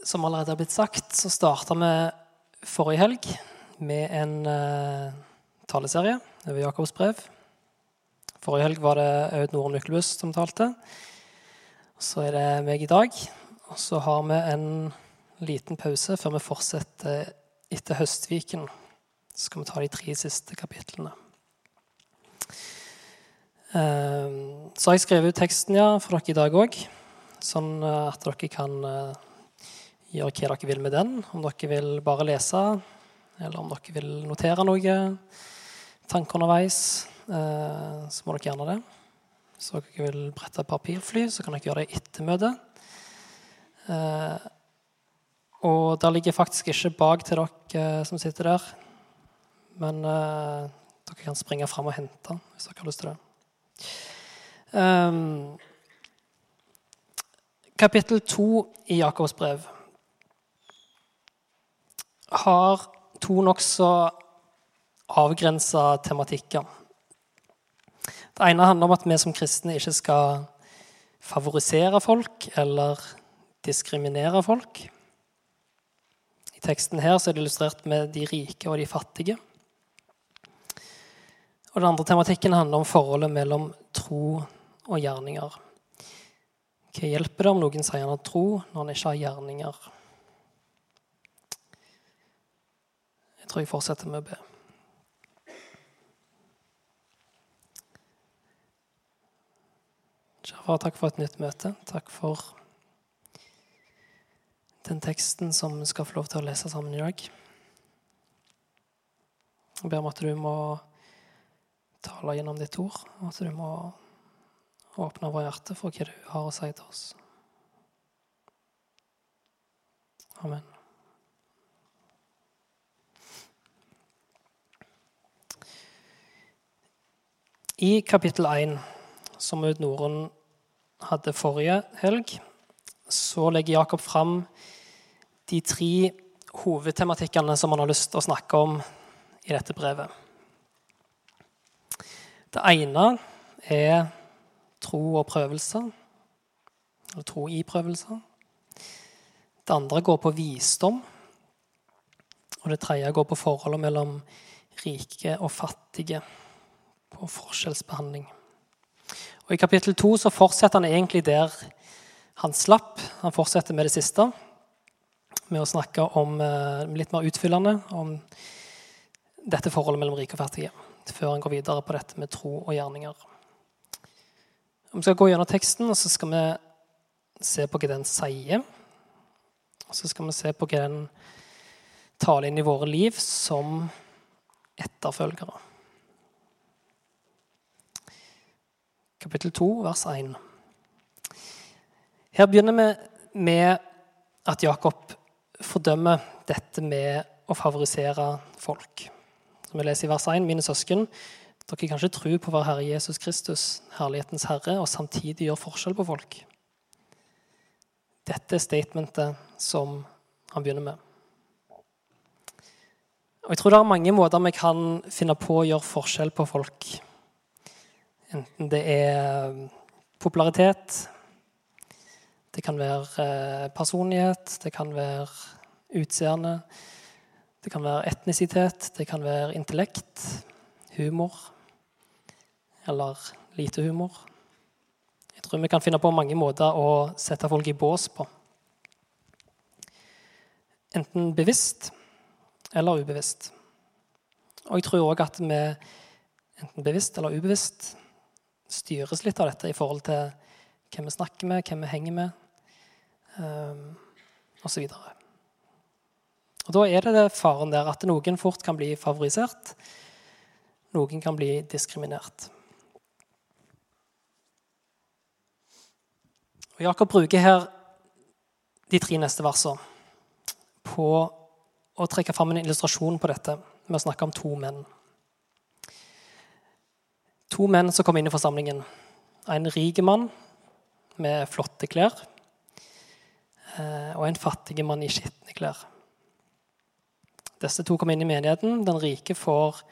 Som allerede har blitt sagt, så starta vi forrige helg med en uh, taleserie over Jakobs brev. Forrige helg var det Aud Noren Myklebust som talte. Så er det meg i dag. Og så har vi en liten pause før vi fortsetter etter Høstviken. Så skal vi ta de tre siste kapitlene. Uh, så har jeg skrevet ut teksten ja, for dere i dag òg, sånn at dere kan gjøre hva dere vil med den. Om dere vil bare lese, eller om dere vil notere noe, tanker underveis, eh, så må dere gjerne det. Så dere vil brette papirfly, så kan dere gjøre det etter møtet. Eh, og der ligger faktisk ikke bak til dere eh, som sitter der. Men dere kan springe fram og hente hvis dere har lyst til det. Um, kapittel to i Jakobs brev har to nokså avgrensa tematikker. Det ene handler om at vi som kristne ikke skal favorisere folk eller diskriminere folk. I teksten her er det illustrert med de rike og de fattige. Og Den andre tematikken handler om forholdet mellom tro og gjerninger. Hva hjelper det om noen sier han har tro når han ikke har gjerninger? Tror jeg fortsetter med å be. Kjære far, takk for et nytt møte. Takk for den teksten som vi skal få lov til å lese sammen i dag. Jeg ber om at du må tale gjennom ditt ord, og at du må åpne våre hjerter for hva du har å si til oss. Amen. I kapittel 1, som Aud Norun hadde forrige helg, så legger Jakob fram de tre hovedtematikkene som han har lyst til å snakke om i dette brevet. Det ene er tro og prøvelse, eller tro i prøvelse. Det andre går på visdom. Og det tredje går på forholdet mellom rike og fattige på forskjellsbehandling. Og I kapittel to så fortsetter han egentlig der han slapp. Han fortsetter med det siste, med å snakke om, eh, litt mer utfyllende om dette forholdet mellom rike og fattige, før han går videre på dette med tro og gjerninger. Vi skal gå gjennom teksten, og så skal vi se på hva den sier. Og så skal vi se på hva den taler inn i våre liv som etterfølgere. Kapittel 2, vers 1. Her begynner vi med at Jakob fordømmer dette med å favorisere folk. Som vi leser i vers 1, mine søsken, dere kan ikke tro på vår Herre Jesus Kristus, herlighetens Herre, og samtidig gjøre forskjell på folk. Dette er statementet som han begynner med. Og Jeg tror det er mange måter vi kan finne på å gjøre forskjell på folk Enten det er popularitet, det kan være eh, personlighet, det kan være utseende, det kan være etnisitet, det kan være intellekt, humor eller lite humor. Jeg tror vi kan finne på mange måter å sette folk i bås på. Enten bevisst eller ubevisst. Og jeg tror òg at vi enten bevisst eller ubevisst styres litt av dette i forhold til hvem vi snakker med, hvem vi henger med, um, osv. Og Da er det, det faren der at noen fort kan bli favorisert, noen kan bli diskriminert. Og Jakob bruker her de tre neste versene på å trekke fram en illustrasjon på dette med å snakke om to menn to menn som kom inn i forsamlingen. En rik mann med flotte klær eh, og en fattig mann i skitne klær. Disse to kom inn i menigheten. Den rike får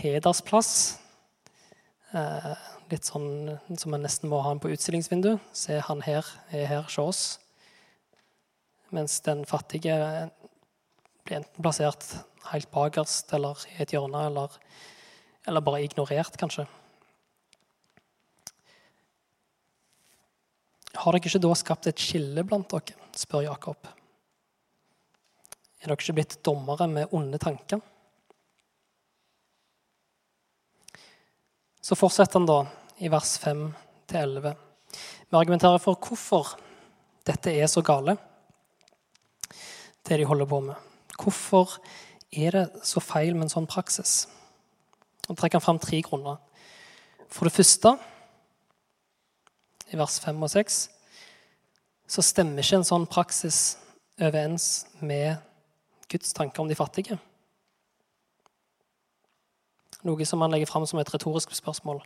hedersplass. Eh, litt sånn som man nesten må ha den på utstillingsvindu. Se, han her er her se oss. mens den fattige blir enten plassert helt bakerst eller i et hjørne, eller, eller bare ignorert, kanskje. Har dere ikke da skapt et skille blant dere? spør Jakob. Er dere ikke blitt dommere med onde tanker? Så fortsetter han da i vers 5-11 med å argumentere for hvorfor dette er så gale, det de holder på med. Hvorfor er det så feil med en sånn praksis? Han trekker han fram tre grunner. For det første, i vers 5 og 6, så stemmer ikke en sånn praksis overens med Guds tanker om de fattige. Noe som han legger fram som et retorisk spørsmål.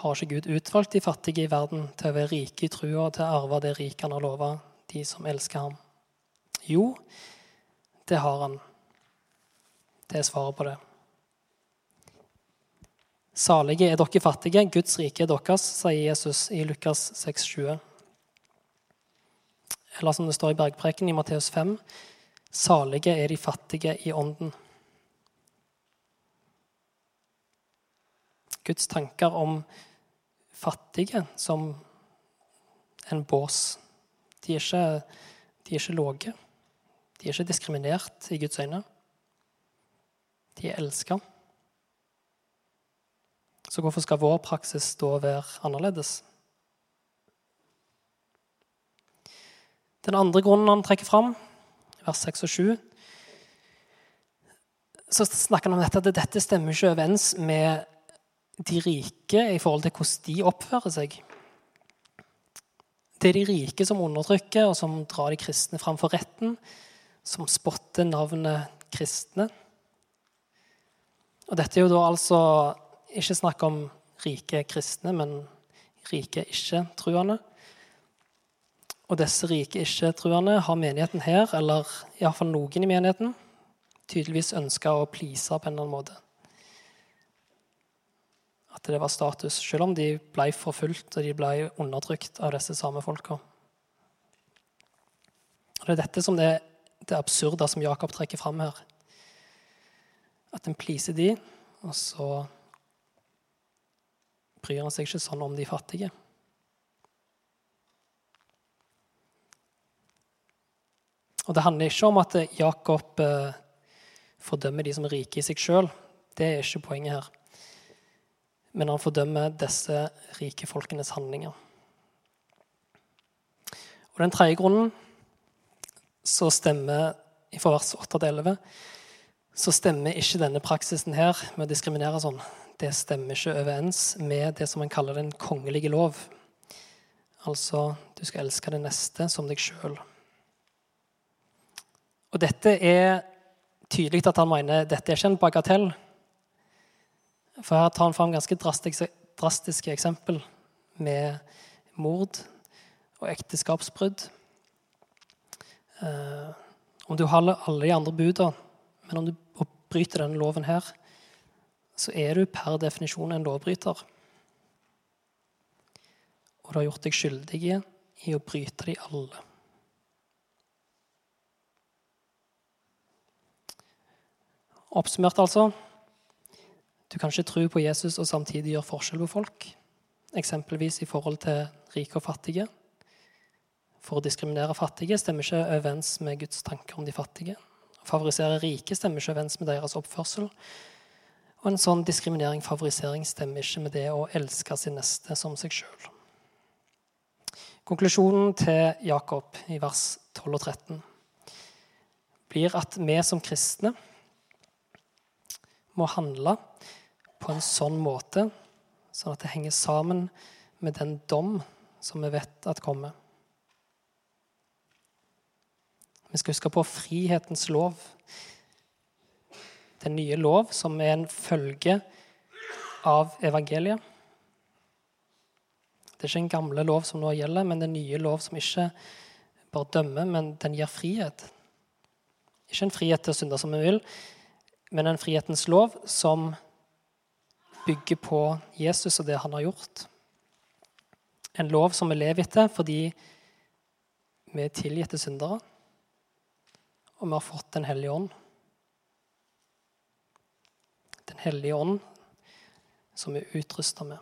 Har ikke Gud utvalgt de fattige i verden til å være rike i trua og til å arve det rike han har lova de som elsker ham? Jo, det har han. Det er svaret på det. Salige er dere fattige, Guds rike er deres, sier Jesus i Lukas 6,20. Eller som det står i bergpreken i Matteus 5.: Salige er de fattige i ånden. Guds tanker om fattige som en bås. De er ikke, de er ikke låge. De er ikke diskriminert i Guds øyne. De er elska. Så hvorfor skal vår praksis da være annerledes? Den andre grunnen han trekker fram, vers 6 og 7, så snakker han om dette, at dette stemmer ikke overens med de rike i forhold til hvordan de oppfører seg. Det er de rike som undertrykker og som drar de kristne framfor retten, som spotter navnet kristne. Og dette er jo da altså ikke snakk om rike kristne, men rike ikke-truende. Og disse rike ikke-truende har menigheten her, eller iallfall noen i menigheten, tydeligvis ønska å please på en eller annen måte. At det var status, selv om de ble forfulgt og de ble undertrykt av disse samme folka. Og Det er dette som det, det absurde som Jakob trekker fram her. At en pleaser de, og så bryr han seg ikke sånn om de fattige. Og Det handler ikke om at Jakob eh, fordømmer de som er rike i seg sjøl. Det er ikke poenget her. Men han fordømmer disse rike folkenes handlinger. Og Den tredje grunnen så stemmer fra vers 8-11 så stemmer ikke denne praksisen her med å diskriminere sånn. Det stemmer ikke overens med det som man kaller den kongelige lov. Altså du skal elske det neste som deg sjøl. Og dette er tydelig at han mener dette er ikke en bagatell. For her tar han fram ganske drastiske, drastiske eksempel med mord og ekteskapsbrudd. Eh, om du holder alle de andre buda, men om du bryter denne loven her, så er du per definisjon en lovbryter. Og du har gjort deg skyldig i å bryte de alle. Oppsummert, altså. Du kan ikke tro på Jesus og samtidig gjøre forskjell på folk. Eksempelvis i forhold til rike og fattige. For å diskriminere fattige stemmer ikke overens med Guds tanker om de fattige. Å favorisere rike stemmer ikke overens med deres oppførsel. Og en sånn diskriminering, favorisering, stemmer ikke med det å elske sin neste som seg sjøl. Konklusjonen til Jakob i vers 12 og 13 blir at vi som kristne må handle på en sånn måte sånn at det henger sammen med den dom som vi vet at kommer. Vi skal huske på frihetens lov. Den nye lov, som er en følge av evangeliet. Det er ikke en gamle lov som nå gjelder, men den nye lov som ikke bare dømmer, men den gir frihet. Ikke en frihet til å synde som vi vil, men en frihetens lov som bygger på Jesus og det han har gjort. En lov som vi lever etter fordi vi er tilgitte syndere. og vi har fått Den hellige ånd. Den hellige ånd som vi er utrusta med.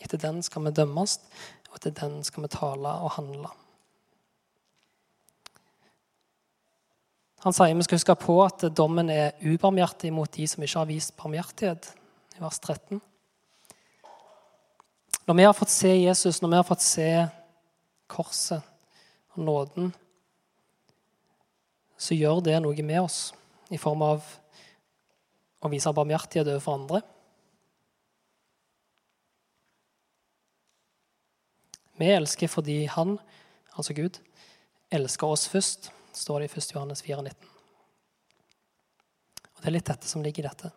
Etter den skal vi dømmes, og etter den skal vi tale og handle. Han sier vi skal huske på at dommen er ubarmhjertig mot de som ikke har vist barmhjertighet, i vers 13. Når vi har fått se Jesus, når vi har fått se korset og nåden, så gjør det noe med oss i form av å vise barmhjertighet overfor andre. Vi elsker fordi han, altså Gud, elsker oss først, står det i 1. Johannes 4, 19. Og Det er litt dette som ligger i dette.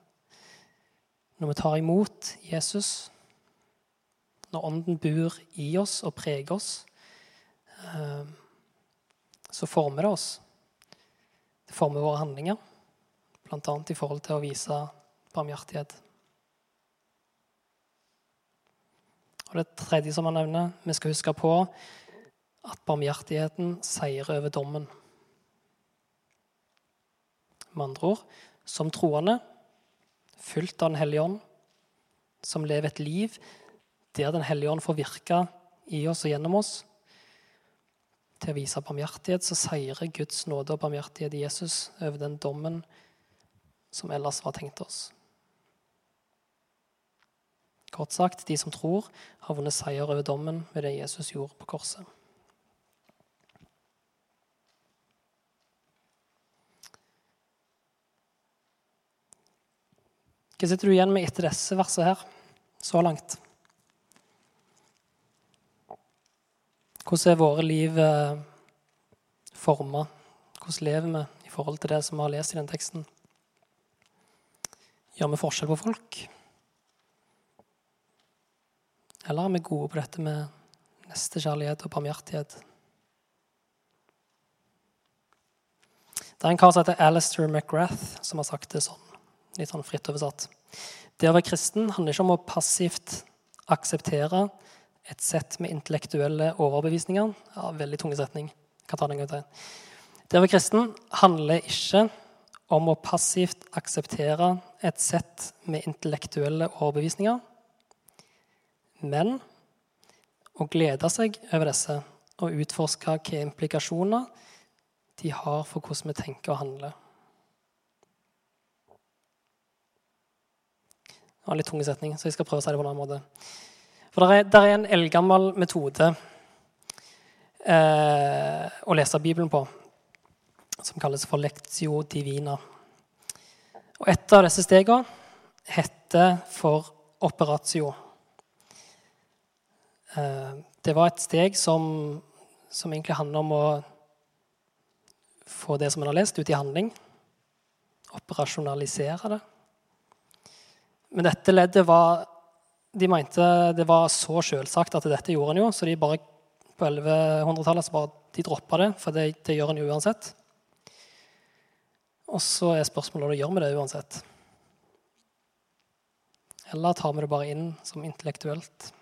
Når vi tar imot Jesus, når Ånden bor i oss og preger oss, eh, så former det oss. Det former våre handlinger, bl.a. i forhold til å vise barmhjertighet. Og det tredje som han nevner, vi skal huske på at barmhjertigheten seirer over dommen. Med andre ord som troende, fulgt av Den hellige ånd, som lever et liv der Den hellige ånd får virke i oss og gjennom oss, til å vise barmhjertighet, så seirer Guds nåde og barmhjertighet i Jesus over den dommen som ellers var tenkt oss. Kort sagt, de som tror, har vunnet seier over dommen ved det Jesus gjorde på korset. Hva sitter du igjen med etter disse versene her, så langt? Hvordan er våre liv eh, forma? Hvordan lever vi i forhold til det som vi har lest i den teksten? Gjør vi forskjell på folk? Eller er vi gode på dette med nestekjærlighet og barmhjertighet? Det er en kar som heter Alistair McGrath, som har sagt det sånn. Litt sånn fritt oversatt. Det å være kristen handler ikke om å passivt akseptere et sett med intellektuelle overbevisninger. Ja, veldig tunge setning. Kan ta den en gang til. Det å være kristen handler ikke om å passivt akseptere et sett med intellektuelle overbevisninger men å glede seg over disse og utforske hvilke implikasjoner de har for hvordan vi tenker og handler. Det var en litt tung setning, så jeg skal prøve å si det på en annen måte. For Det er, der er en eldgammel metode eh, å lese Bibelen på som kalles for lectio divina. Og Et av disse stegene heter for operatio. Eh, det var et steg som, som egentlig handler om å få det som en har lest, ut i handling. Operasjonalisere det. Men dette leddet var De mente det var så selvsagt at dette gjorde en jo, så de bare på 1100-tallet bare de droppa det, for det, det gjør en jo uansett. Og så er spørsmålet gjør vi det uansett. Eller tar vi det bare inn som intellektuelt?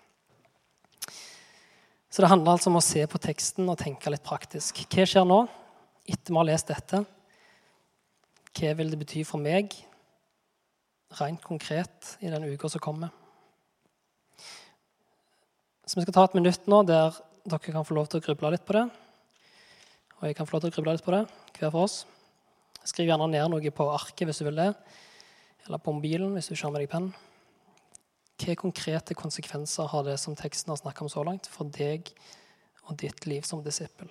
Så det handler altså om å se på teksten og tenke litt praktisk. Hva skjer nå, etter vi har lest dette? Hva vil det bety for meg rent konkret i den uka som kommer? Så Vi skal ta et minutt nå der dere kan få lov til å gruble litt på det. Og jeg kan få lov til å gruble litt på det, hver for oss. Skriv gjerne ned noe på arket hvis du vil det, eller på mobilen hvis du ikke har med deg penn. Hvilke konkrete konsekvenser har det som teksten har snakket om så langt, for deg og ditt liv som disippel?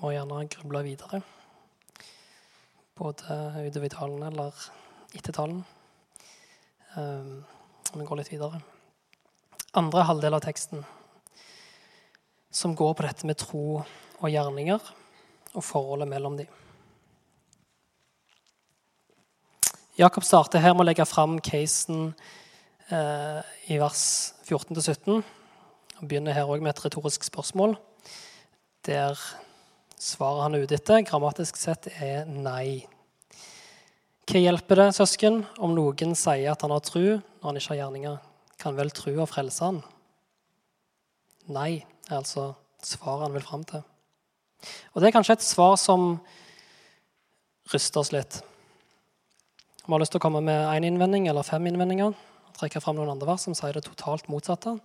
Må gjerne gruble videre. Både utover i talen eller etter talen. Um, vi går litt videre. Andre halvdel av teksten, som går på dette med tro og gjerninger og forholdet mellom dem. Jakob starter her med å legge fram casen eh, i vers 14-17. Han begynner her òg med et retorisk spørsmål, der svaret han er ute etter, grammatisk sett er nei. Hva hjelper det, søsken, om noen sier at han har tru når han ikke har gjerninger? Kan vel trua frelse han? Nei, er altså svaret han vil fram til. Og Det er kanskje et svar som ryster oss litt. Vi har lyst til å komme med én innvending eller fem innvendinger. og trekke fram noen andre vers som sier det totalt motsatte.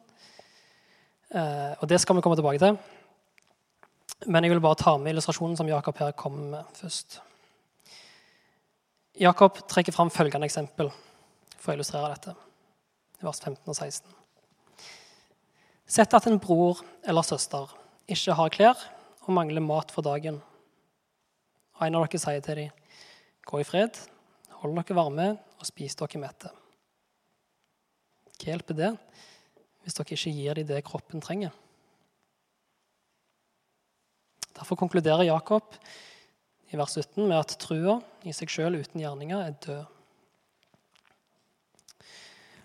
Eh, og Det skal vi komme tilbake til. Men jeg vil bare ta med illustrasjonen som Jakob her kom med først. Jakob trekker fram følgende eksempel for å illustrere dette. Vers 15 og 16. Sett at en bror eller søster ikke har klær og mangler mat for dagen. Og en av dere sier til dem, 'Gå i fred, hold dere varme og spis dere mette.' Hva hjelper det hvis dere ikke gir dem det kroppen trenger? Derfor konkluderer Jakob i vers 17 med at trua i seg sjøl uten gjerninger er død.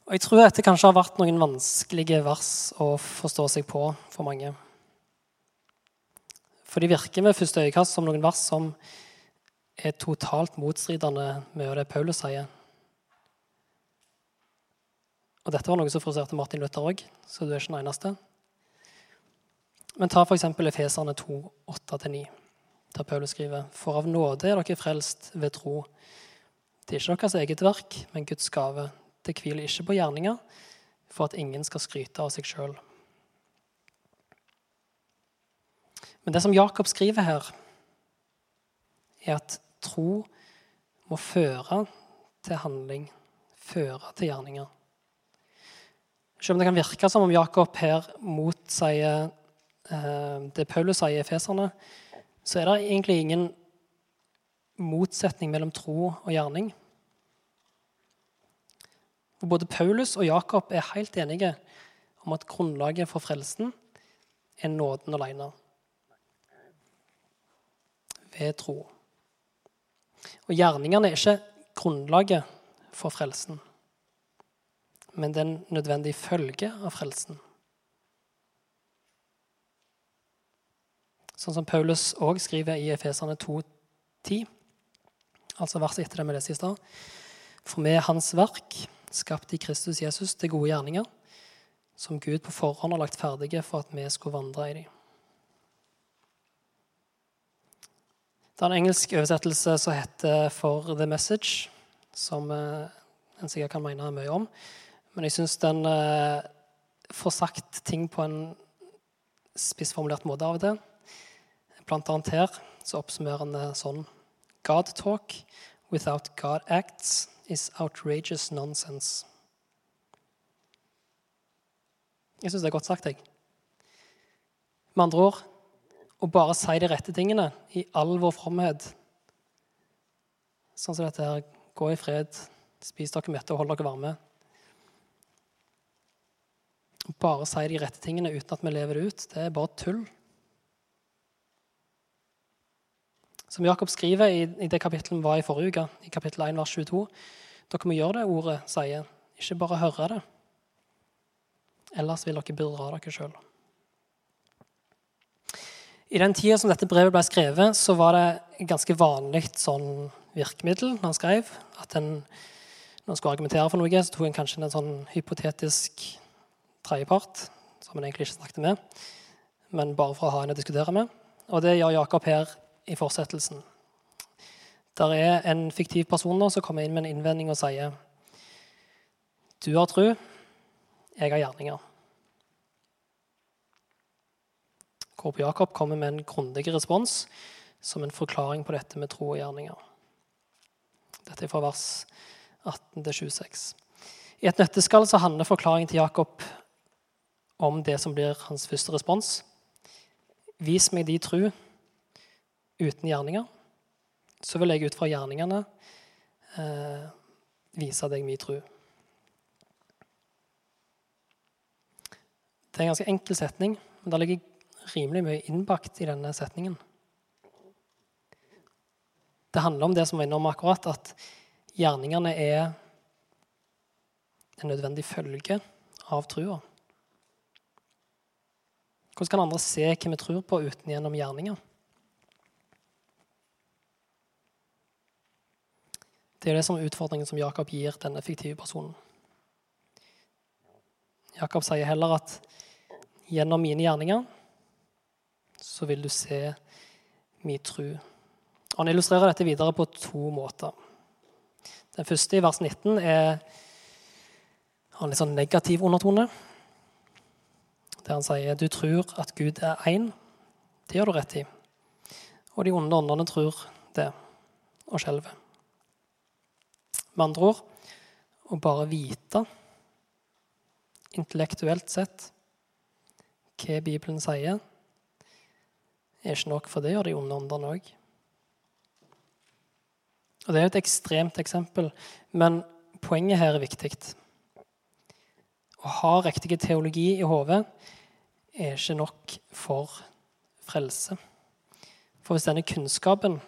Og Jeg tror dette kanskje har vært noen vanskelige vers å forstå seg på for mange. For de virker ved første øyekast som noen vers som er totalt motstridende med det Paulus sier. Og Dette var noe som frustrerte Martin Luther òg, så du er ikke den eneste. Men ta f.eks. Efeserne 2, 8-9, der Paulus skriver.: For av nåde er dere frelst ved tro. Det er ikke deres eget verk, men Guds gave. Det hviler ikke på gjerninger, for at ingen skal skryte av seg sjøl. Men det som Jakob skriver her, er at tro må føre til handling, føre til gjerninger. Selv om det kan virke som om Jakob her motsier det Paulus sier i Efeserne, så er det egentlig ingen motsetning mellom tro og gjerning. For både Paulus og Jakob er helt enige om at grunnlaget for frelsen er nåden alene ved tro. Og gjerningene er ikke grunnlaget for frelsen, men den nødvendige følge av frelsen. Sånn som Paulus òg skriver i Efeserne 2,10, altså verset etter det vi leste i stad. For vi er Hans verk, skapt i Kristus Jesus til gode gjerninger, som Gud på forhånd har lagt ferdige for at vi skulle vandre i dem. Det er en engelsk oversettelse som heter 'For the Message', som eh, en sikkert kan mene mye om. Men jeg syns den eh, får sagt ting på en spissformulert måte av og til. Blant her så oppsummerer han det sånn God talk without God acts is outrageous nonsense. Jeg syns det er godt sagt, jeg. Med andre ord og bare si de rette tingene i all vår fromhet. Sånn som dette her Gå i fred, spis dere mette og hold dere varme. Bare si de rette tingene uten at vi lever det ut, det er bare tull. Som Jakob skriver i, i det kapittelet vi var i forrige uke, i kapittel 1, vers 22 Dere må gjøre det ordet sier, ikke bare høre det. Ellers vil dere bedra dere sjøl. I den tida som dette brevet ble skrevet, så var det ganske vanlig sånn virkemiddel han skrev. At en, når han skulle argumentere for noe, så tok en kanskje en sånn hypotetisk tredjepart som en egentlig ikke snakket med, men bare for å ha en å diskutere med. Og det gjør Jakob her i fortsettelsen. Der er en fiktiv person nå som kommer inn med en innvending og sier Du har tru, jeg har gjerninger. Korp Jakob kommer med en grundig respons som en forklaring på dette med tro og gjerninger. Dette er fra vers 18 26. I et nøtteskall så handler forklaringen til Jakob om det som blir hans første respons. Vis meg de tru, uten gjerninger, så vil jeg ut fra gjerningene eh, vise deg min tro. Det er en ganske enkel setning, men det ligger rimelig mye innbakt i denne setningen. Det handler om det som var innom akkurat, at gjerningene er en nødvendig følge av trua. Hvordan kan andre se hva vi tror på, uten gjennom gjerninger? Det er det som er utfordringen som Jakob gir denne fiktive personen. Jakob sier heller at gjennom mine gjerninger så vil du se min tru. Han illustrerer dette videre på to måter. Den første, i vers 19, er, har en litt sånn negativ undertone. Der han sier du tror at Gud er én. Det gjør du rett i. Og de onde åndene tror det og skjelver. Med andre ord å bare vite intellektuelt sett hva Bibelen sier, er ikke nok, for det gjør de onde åndene òg. Og Det er et ekstremt eksempel, men poenget her er viktig. Å ha riktig teologi i hodet er ikke nok for frelse. For hvis denne kunnskapen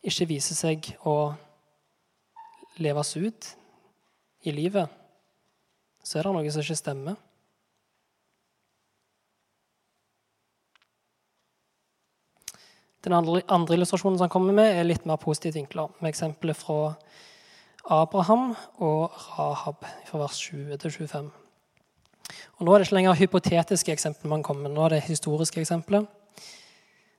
ikke viser seg å leves ut i livet, så er det noe som ikke stemmer. Den andre, illustrasjonen som han kommer med, er litt mer positivt vinkler, med eksempler fra Abraham og Rahab fra vers 20 til 25. Og Nå er det ikke lenger hypotetiske eksempler man kommer med, nå er det historiske eksempler.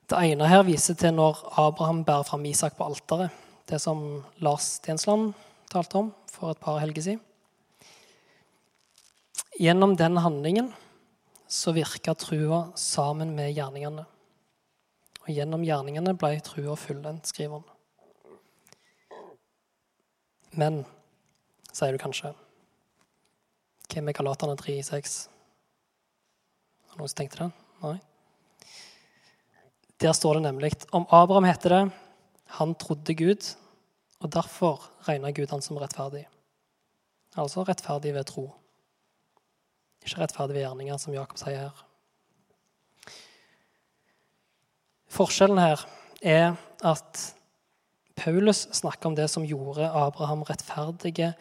Det ene her viser til når Abraham bærer fram Isak på alteret. Det som Lars Stensland talte om for et par helger siden. Gjennom den handlingen så virka trua sammen med gjerningene. Og gjennom gjerningene ble trua fullendt, skriver han. Men, sier du kanskje, hvem er Galaterne 3,6? Har noen som tenkte det? Nei? Der står det nemlig om Abraham heter det han trodde Gud, og derfor regna Gud han som rettferdig. Altså rettferdig ved tro. Ikke rettferdig ved gjerninger, som Jakob sier her. Forskjellen her er at Paulus snakker om det som gjorde Abraham rettferdige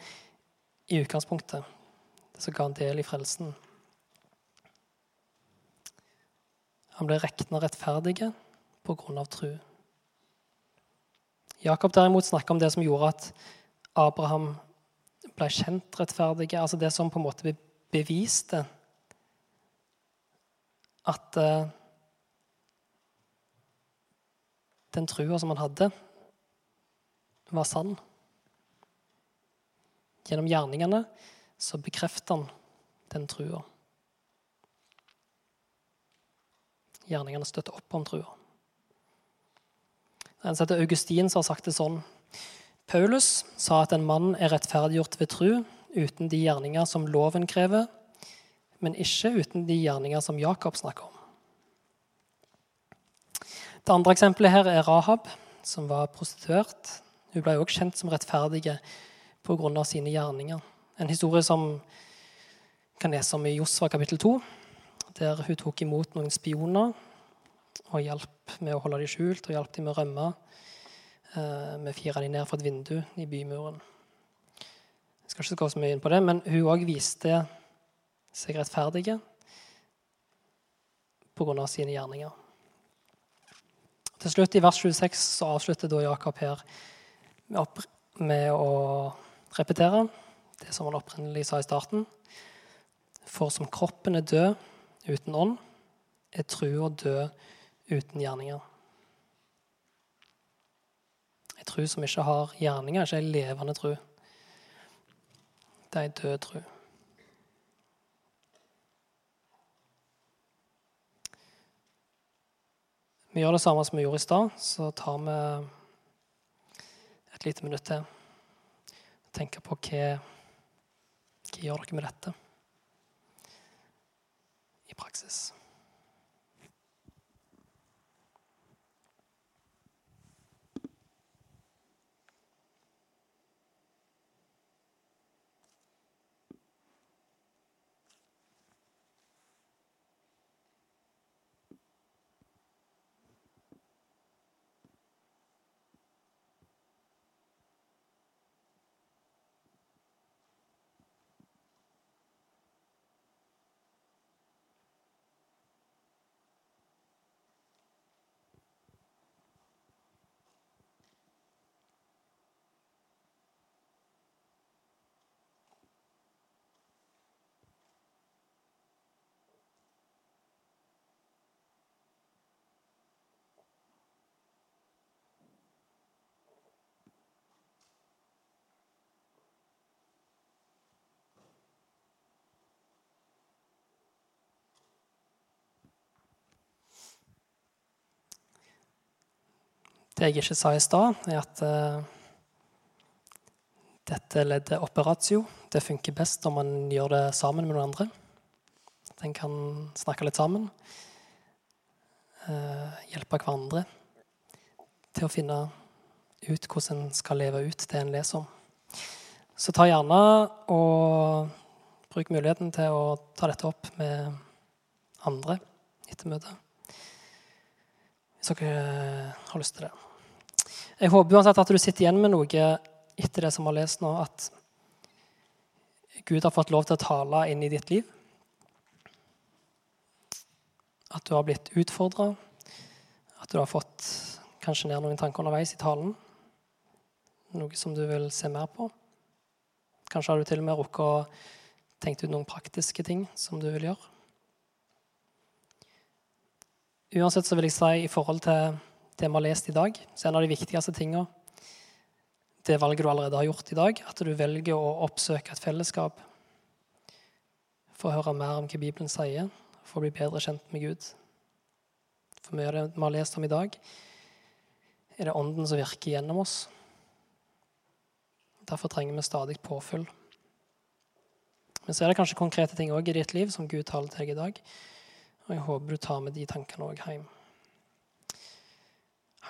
i utgangspunktet. Det som ga han del i frelsen. Han ble regna rettferdige på grunn av tru. Jakob derimot snakker om det som gjorde at Abraham ble kjent rettferdige. Altså det som på en måte beviste at uh, den trua som han hadde, var sann. Gjennom gjerningene så bekrefter han den trua. Gjerningene støtter opp om trua. En som heter Augustin, som har sagt det sånn. Paulus sa at en mann er rettferdiggjort ved tru uten de gjerninger som loven krever, men ikke uten de gjerninger som Jakob snakker om. Det andre eksempelet her er Rahab, som var prostituert. Hun ble også kjent som rettferdige pga. sine gjerninger. En historie som kan lese om i Josva kapittel 2, der hun tok imot noen spioner og hjalp med å holde dem skjult og hjalp dem med å rømme. Vi med å fire dem ned fra et vindu i bymuren. Jeg skal ikke gå så mye inn på det, men hun òg viste seg rettferdige pga. sine gjerninger. Til slutt, i vers 26, så avslutter da Jakob her med å repetere det som han opprinnelig sa i starten. For som kroppen er død uten ånd, er trua død uten gjerninger. En tru som ikke har gjerninger, er ikke en levende tru. Det er en død tru. Vi gjør det samme som vi gjorde i stad. Så tar vi et lite minutt til. Tenker på hva, hva gjør dere med dette i praksis. Det jeg ikke sa i stad, er at uh, dette leddet operatio det funker best når man gjør det sammen med noen andre. At en kan snakke litt sammen. Uh, hjelpe hverandre til å finne ut hvordan en skal leve ut det en leser om. Så ta gjerne og bruk muligheten til å ta dette opp med andre etter møtet. Hvis dere har lyst til det. Jeg håper uansett at du sitter igjen med noe etter det som har lest nå, at Gud har fått lov til å tale inn i ditt liv. At du har blitt utfordra. At du har fått kanskje ned noen tanker underveis i talen. Noe som du vil se mer på. Kanskje har du til og med rukket å tenke ut noen praktiske ting som du vil gjøre. Uansett så vil jeg si i forhold til det vi har lest i dag, så er en av de viktigste tingene det valget du allerede har gjort i dag, at du velger å oppsøke et fellesskap for å høre mer om hva Bibelen sier, for å bli bedre kjent med Gud. For mye av det vi har lest om i dag, er det Ånden som virker gjennom oss. Derfor trenger vi stadig påfyll. Men så er det kanskje konkrete ting i ditt liv som Gud taler til deg i dag. Og jeg håper du tar med de tankene òg hjem.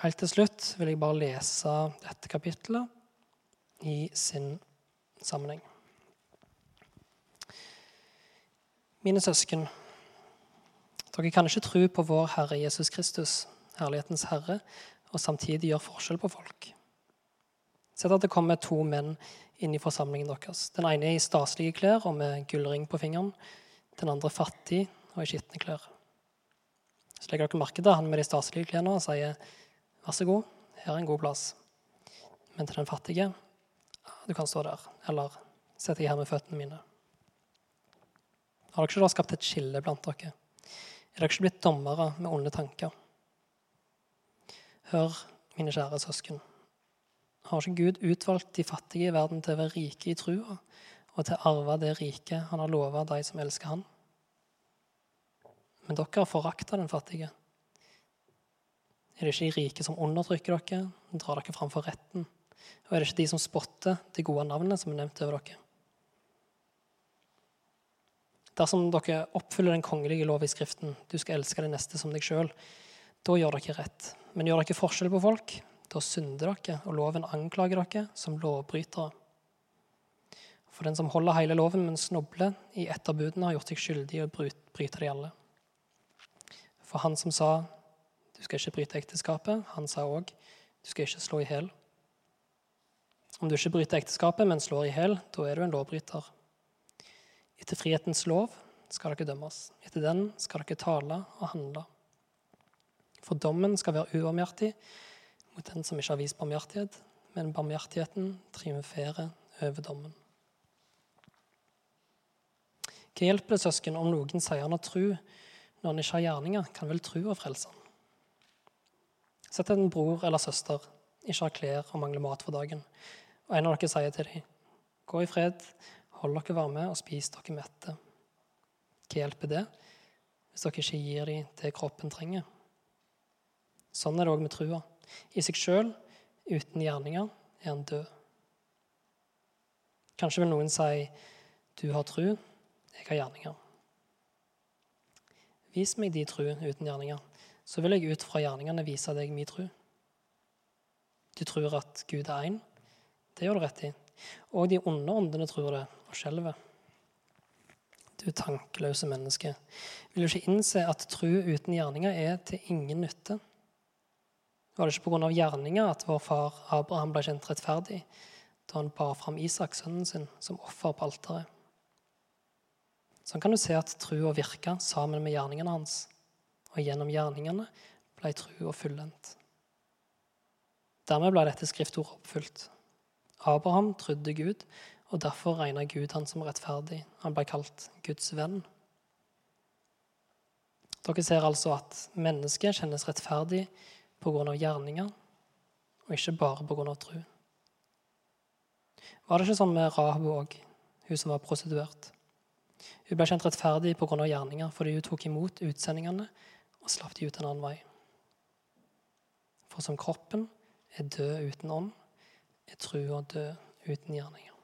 Helt til slutt vil jeg bare lese dette kapittelet i sin sammenheng. Mine søsken, dere kan ikke tro på vår Herre Jesus Kristus, herlighetens Herre, og samtidig gjøre forskjell på folk. Sett at det kommer to menn inn i forsamlingen deres. Den ene er i staselige klær og med gullring på fingeren. Den andre fattig og i skitne klær. Så legger dere merke til han med de staselige klærne og sier, 'Vær så god, her er en god plass.' Men til den fattige, 'Du kan stå der.' Eller 'Sett deg her med føttene mine'. Har dere ikke da skapt et skille blant dere? Er dere ikke blitt dommere med onde tanker? Hør, mine kjære søsken. Har ikke Gud utvalgt de fattige i verden til å være rike i trua og til å arve det riket han har lova de som elsker han? Men dere har forakta den fattige. Er det ikke de rike som undertrykker dere, drar dere fram for retten? Og er det ikke de som spotter det gode navnet som er nevnt over dere? Dersom dere oppfyller den kongelige lov i Skriften, du skal elske det neste som deg sjøl, da gjør dere rett. Men gjør dere forskjell på folk, da synder dere, og loven anklager dere som lovbrytere. For den som holder hele loven, men snubler i ett av budene, har gjort seg skyldig i å bryte de alle. For han som sa du skal ikke bryte ekteskapet, han sa òg du skal ikke slå i hjel. Om du ikke bryter ekteskapet, men slår i hjel, da er du en lovbryter. Etter frihetens lov skal dere dømmes. Etter den skal dere tale og handle. For dommen skal være ubarmhjertig mot den som ikke har vist barmhjertighet, men barmhjertigheten triumferer over dommen. Hva hjelper det, søsken, om noen sier han har tru når han ikke har gjerninger? Kan vel tro og frelse han? Sett en bror eller søster ikke har klær og mangler mat for dagen, og en av dere sier til dem, gå i fred, hold dere varme og spis dere mette. Hva hjelper det hvis dere ikke gir dem det kroppen trenger? Sånn er det òg med trua. I seg sjøl, uten gjerninger, er han død. Kanskje vil noen si, 'Du har tru, jeg har gjerninger'. Vis meg de tru uten gjerninger, så vil jeg ut fra gjerningene vise deg min tro. Du tror at Gud er én. Det gjør du rett i. Og de onde åndene tror det og skjelver. Du tankeløse menneske. Vil du ikke innse at tro uten gjerninger er til ingen nytte? Var det ikke pga. gjerninger at vår far Abraham ble kjent rettferdig da han bar fram Isak, sønnen sin, som offer på alteret? Sånn kan du se at trua virka sammen med gjerningene hans, og gjennom gjerningene ble trua fullendt. Dermed ble dette skriftordet oppfylt. Abraham trodde Gud, og derfor regna Gud han som rettferdig. Han ble kalt Guds venn. Dere ser altså at mennesket kjennes rettferdig pga. gjerninger, og ikke bare pga. tro. Var det ikke sånn med Rahab òg, hun som var prostituert? Hun ble kjent rettferdig pga. gjerninger fordi hun tok imot utsendingene og slapp de ut en annen vei. For som kroppen er død uten ånd, er trua død uten gjerninger.